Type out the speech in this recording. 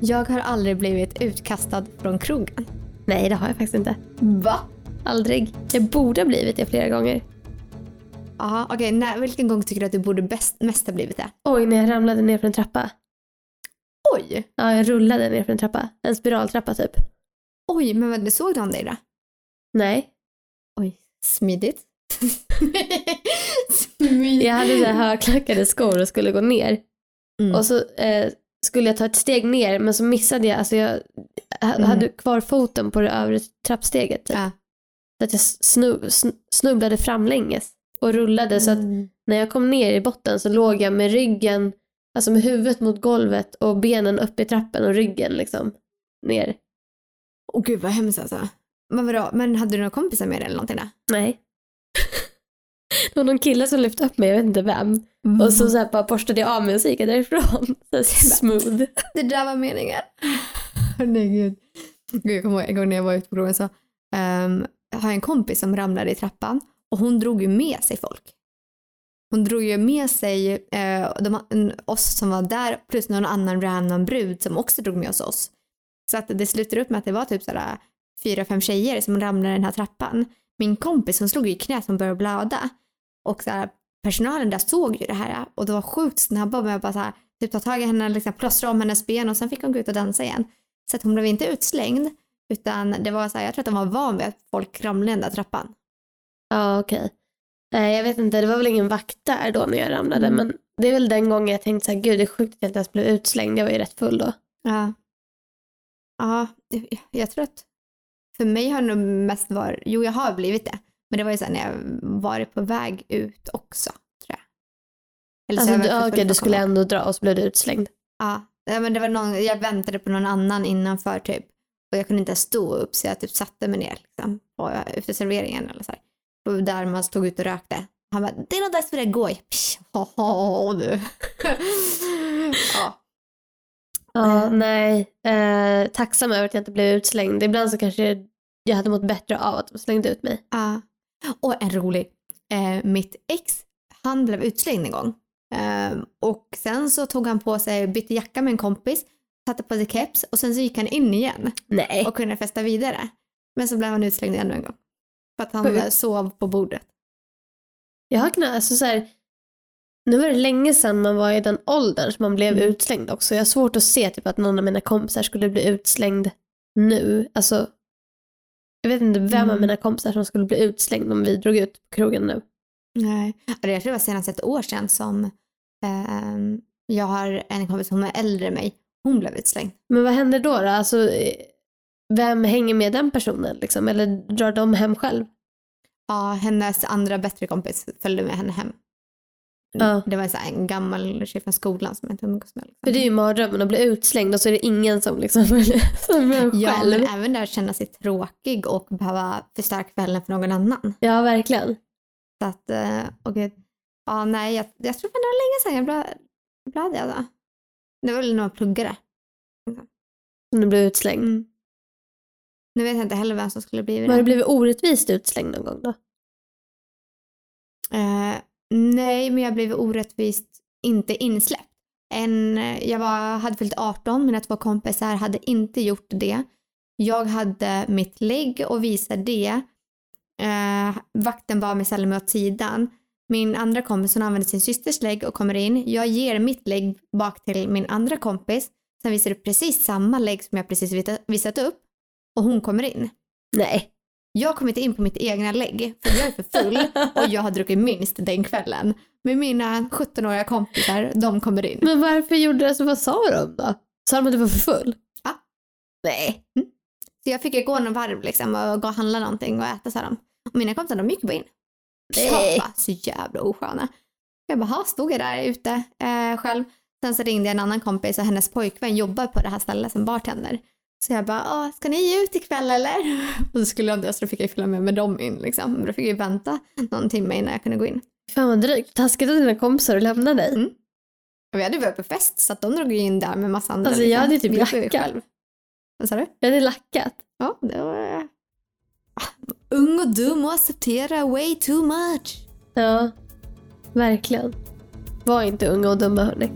Jag har aldrig blivit utkastad från krogen. Nej, det har jag faktiskt inte. Va? Aldrig. Jag borde ha blivit det flera gånger. Ja, okej. när- vilken gång tycker du att du borde bäst, mest ha blivit det? Oj, när jag ramlade ner för en trappa. Oj! Ja, jag rullade ner för en trappa. En spiraltrappa typ. Oj, men vad, såg någon dig då? Nej. Oj, smidigt. smidigt. Jag hade så högklackade skor och skulle gå ner. Mm. Och så eh, skulle jag ta ett steg ner men så missade jag, alltså jag Mm. hade kvar foten på det övre trappsteget. Typ. Ja. Så att jag snu, sn- snubblade framlänges och rullade så att Mm. när jag kom ner i botten så låg jag med ryggen, alltså med huvudet mot golvet och benen upp i trappen och ryggen liksom ner. Åh gud vad hemskt alltså. Men vadå, men hade du några kompisar med dig eller någonting där? Nej. Var någon kille som lyfte upp mig, jag vet inte vem. Och så, så här bara borstade jag av mig och så gick jag därifrån. Så smooth. Det där var meningen. Nej gud. Gud, Jag kommer ihåg en gång när jag var ute på krogen så jag har en kompis som ramlade i trappan och hon drog ju med sig folk. Hon drog ju med sig eh, de, oss som var där plus någon annan random brud som också drog med oss oss. Så att det slutade upp med att det var typ sådär fyra, fem tjejer som ramlade i den här trappan. Min kompis hon slog i knät som började blöda. Och så här, personalen där såg ju det här och de var sjukt snabba med att bara så här, typ ta tag i henne, liksom plåstra om hennes ben och sen fick hon gå ut och dansa igen. Så att hon blev inte utslängd utan det var så här, jag tror att de var van vid att folk ramlade den där trappan. Ja, okej. Nej, jag vet inte, det var väl ingen vakt där då när jag ramlade. Mm. Men det är väl den gången jag tänkte så här, gud det är sjukt att jag inte ens blev utslängd. Jag var ju rätt full då. Ja. Ja, jag tror att för mig har det nog mest varit, jo jag har blivit det, men det var ju här när jag varit på väg ut också, tror jag. Eller så Alltså, jag du, för du skulle ändå dra och så blev du utslängd. Ja, men det var någon, jag väntade på någon annan innanför typ. Och jag kunde inte stå upp så jag typ satte mig ner liksom, på, efter serveringen eller så här. Och där man stod ute och rökte. Han bara, det är nog dags för dig att gå. Psh, ha, ha, du. ja. Ja, Eh. nej. Eh, tacksam över att jag inte blev utslängd. Ibland så kanske jag hade mått bättre av att de slängde ut mig. ja. Och en rolig. Eh, mitt ex, han blev utslängd en gång. Eh, och sen så tog han på sig, bytte jacka med en kompis, satte på sig keps och sen så gick han in igen. Nej. och kunde festa vidare. Men så blev han utslängd ännu en gång. För att han Sjukt. sov på bordet. Jag har kunnat, alltså så här, nu var det länge sedan man var i den åldern som man blev Mm. utslängd också. Jag har svårt att se typ att någon av mina kompisar skulle bli utslängd nu. Alltså, jag vet inte vem av Mm. mina kompisar som skulle bli utslängd om vi drog ut på krogen nu. Nej. Eller Jag tror det var senast ett år sedan som ehm, jag har en kompis som är äldre än mig. Hon blev utslängd. Men vad händer då? då? Alltså, eh, vem hänger med den personen liksom? Eller drar de hem själv? Ja, hennes andra bättre kompis följde med henne hem. Ja. Det var så en gammal tjej från skolan som jag inte umgås med. Liksom. För det är ju mardrömmen att bli utslängd och så är det ingen som liksom som är Ja, själv. men även där känna sig tråkig och behöva förstöra kvällen för någon annan. Ja, verkligen. Så att, eh, och gud. Ja, nej, jag, jag tror att det var länge sedan jag blev, det. Då. Det var väl när man pluggade. Som du blev utslängd. Mm. Nu vet jag inte heller vem som skulle bli Har det. du blivit orättvist utslängd någon gång då? Nej, men jag blev orättvist inte insläppt. En, jag var, hade fyllt 18, mina två kompisar hade inte gjort det. Jag hade mitt lägg och visade det. Eh, vakten bad mig ställa mig åt sidan. Min andra kompis hon använder sin systers lägg och kommer in. Jag ger mitt lägg bak till min andra kompis. Sen visar du precis samma lägg som jag precis visat upp. Och hon kommer in. Nej. Jag kom inte in på mitt egna lägg för jag är för full och jag har druckit minst den kvällen. Men mina 17-åriga kompisar, de kommer in. Men varför gjorde det så? Vad sa de då? Sa de att du var för full? Ja. Nej. Så jag fick ju gå en varv liksom och gå och handla någonting och äta sa de. Och mina kompisar de gick bara in. Nej. Bara, så jävla osköna. Jag bara, "Ha, stod jag där ute eh, själv. Sen så ringde jag en annan kompis och hennes pojkvän jobbar på det här stället som bartender. Så jag bara, "Åh, ska ni ut ikväll eller? Och så skulle jag inte, så då fick jag följa med med dem in liksom. Men då fick jag ju vänta någon timme innan jag kunde gå in. Fan vad drygt. Taskigt av dina kompisar att lämna dig. Mm. Och vi hade varit på fest så att de drog ju in där med massa andra. Alltså, jag hade typ Vi var ju lackat. själv. Vad sa du? Jag hade lackat. Ja, det var... Ah, Ung och dum och acceptera way too much. Ja. Verkligen. Var inte unga och dumma hörni.